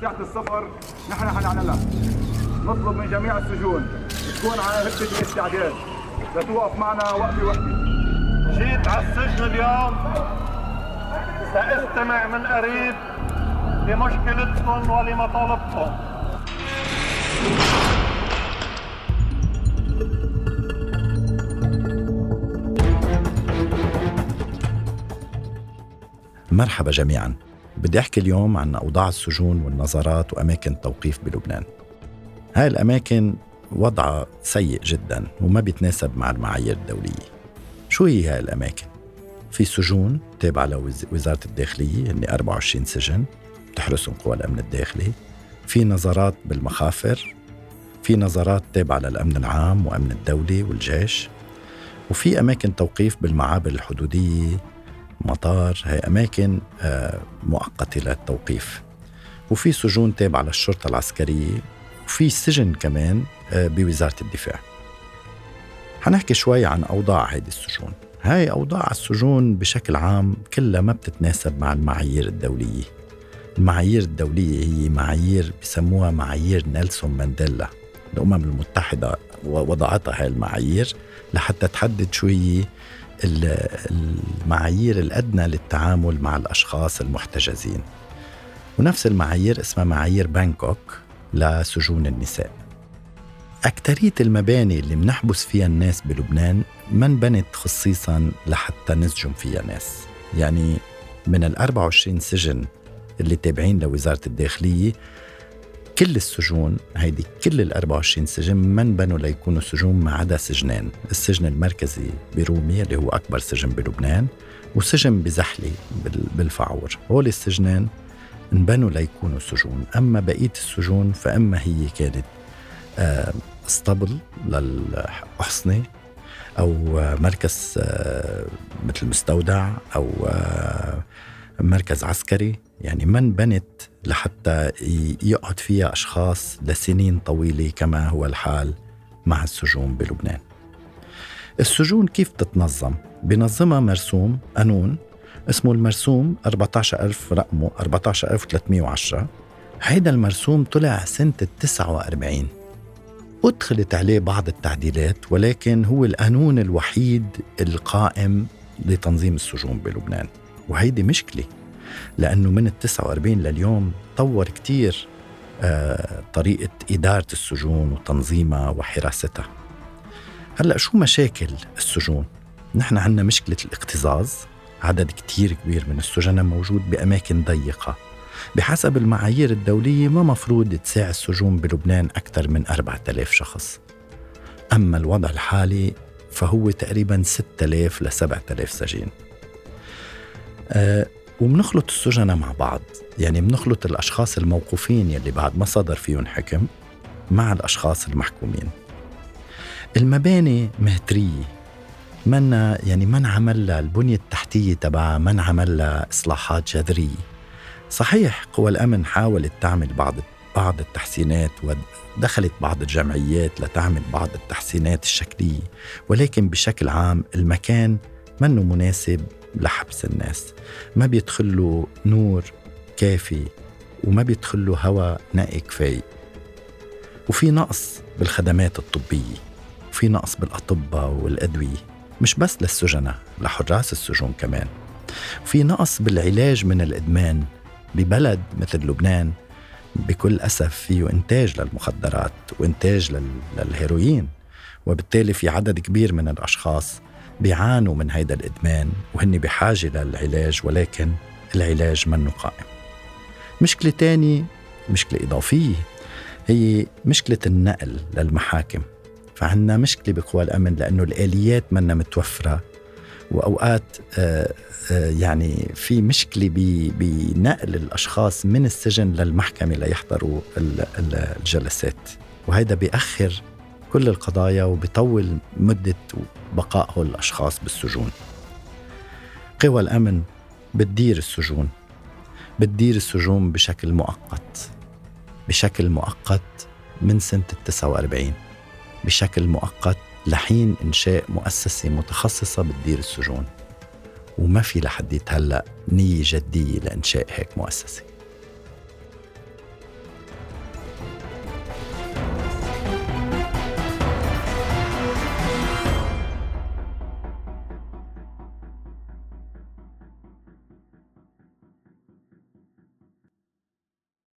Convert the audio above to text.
ساعة السفر نحن حنعلنها. نطلب من جميع السجون تكون على هبة الاستعداد لتوقف معنا وقفة وقفة جيت على السجن اليوم. سأستمع من قريب لمشكلتكم ولمطالبكم. مرحبا جميعا. بدي أحكي اليوم عن أوضاع السجون والنظارات وأماكن التوقيف بلبنان. هاي الأماكن وضعها سيء جدا وما بيتناسب مع المعايير الدولية. شو هي هاي الأماكن؟ في سجون تابعة لوزارة الداخلية هن 24 سجن بتحرسهم قوى الأمن الداخلي. في نظارات بالمخافر. في نظارات تابعة للأمن العام وأمن الدولي والجيش. وفي أماكن توقيف بالمعابر الحدودية مطار هي أماكن آه، مؤقتة للتوقيف. وفي سجون تابعة للشرطة العسكرية وفي سجن كمان آه، بوزارة الدفاع. حنحكي شوي عن أوضاع هيدي السجون. هاي أوضاع السجون بشكل عام كلها ما بتتناسب مع المعايير الدولية. المعايير الدولية هي معايير بسموها معايير نيلسون مانديلا. الأمم المتحدة وضعتها هاي المعايير لحتى تحدد شو هي المعايير الأدنى للتعامل مع الأشخاص المحتجزين. ونفس المعايير اسمها معايير بانكوك لسجون النساء. أكترية المباني اللي منحبس فيها الناس بلبنان ما انبنت خصيصا لحتى نسجن فيها ناس. يعني من ال 24 سجن اللي تابعين لوزارة الداخلية كل السجون هيدي كل ال 24 سجن ما انبنوا ليكونوا سجون ما عدا سجنين. السجن المركزي برومي اللي هو أكبر سجن بلبنان وسجن بزحلي بالفعور. هول السجنين انبنوا ليكونوا سجون. أما بقية السجون فإما هي كانت اسطبل للأحصنة أو مركز آه، مثل مستودع أو آه، مركز عسكري. يعني ما انبنت لحتى يقعد فيها أشخاص لسنين طويلة كما هو الحال مع السجون بلبنان. السجون كيف تتنظم؟ بنظمها مرسوم قانون اسمه المرسوم 14000 رقمه 14310 هيدا المرسوم طلع سنة 49 أدخلت عليه بعض التعديلات ولكن هو القانون الوحيد القائم لتنظيم السجون بلبنان. وهيدي مشكلة. لأنه من ال 49 لليوم طور كتير آه طريقة إدارة السجون وتنظيمها وحراستها. هلأ شو مشاكل السجون؟ نحن عندنا مشكلة الاكتظاظ عدد كتير كبير من السجناء موجود بأماكن ضيقة. بحسب المعايير الدولية ما مفروض تساع السجون بلبنان أكثر من 4000 شخص. أما الوضع الحالي فهو تقريبا 6000 ل 7000 سجين. أه وبنخلط السجناء مع بعض. يعني بنخلط الأشخاص الموقوفين يلي بعد ما صدر فيهم حكم مع الأشخاص المحكومين. المباني مهترية. منا يعني ما انعمل لها البنية التحتية تبعها ما انعمل لها إصلاحات جذرية. صحيح قوى الأمن حاولت تعمل بعض بعض التحسينات ودخلت بعض الجمعيات لتعمل بعض التحسينات الشكلية. ولكن بشكل عام المكان منه مناسب لحبس الناس. ما بيدخل له نور كافي وما بيدخل له هواء نقي كفاية. وفي نقص بالخدمات الطبية وفي نقص بالأطباء والأدوية مش بس للسجناء لحراس السجون كمان. وفي نقص بالعلاج من الإدمان ببلد مثل لبنان بكل أسف فيه إنتاج للمخدرات وإنتاج للهيروين. وبالتالي في عدد كبير من الأشخاص بيعانوا من هيدا الإدمان وهن بحاجة للعلاج ولكن العلاج منه قائم. مشكلة تانية مشكلة إضافية هي مشكلة النقل للمحاكم. فعنا مشكلة بقوى الأمن لأنه الآليات منا متوفرة وأوقات آه، آه، يعني في مشكلة بنقل الأشخاص من السجن للمحكمة ليحضروا الجلسات. وهذا بيأخر كل القضايا وبيطول مدة بقاء الأشخاص بالسجون. قوى الأمن بتدير السجون بتدير السجون بشكل مؤقت بشكل مؤقت من سنة التسعة وأربعين بشكل مؤقت لحين إنشاء مؤسسة متخصصة بتدير السجون. وما في لحد هلأ نية جدية لإنشاء هيك مؤسسة.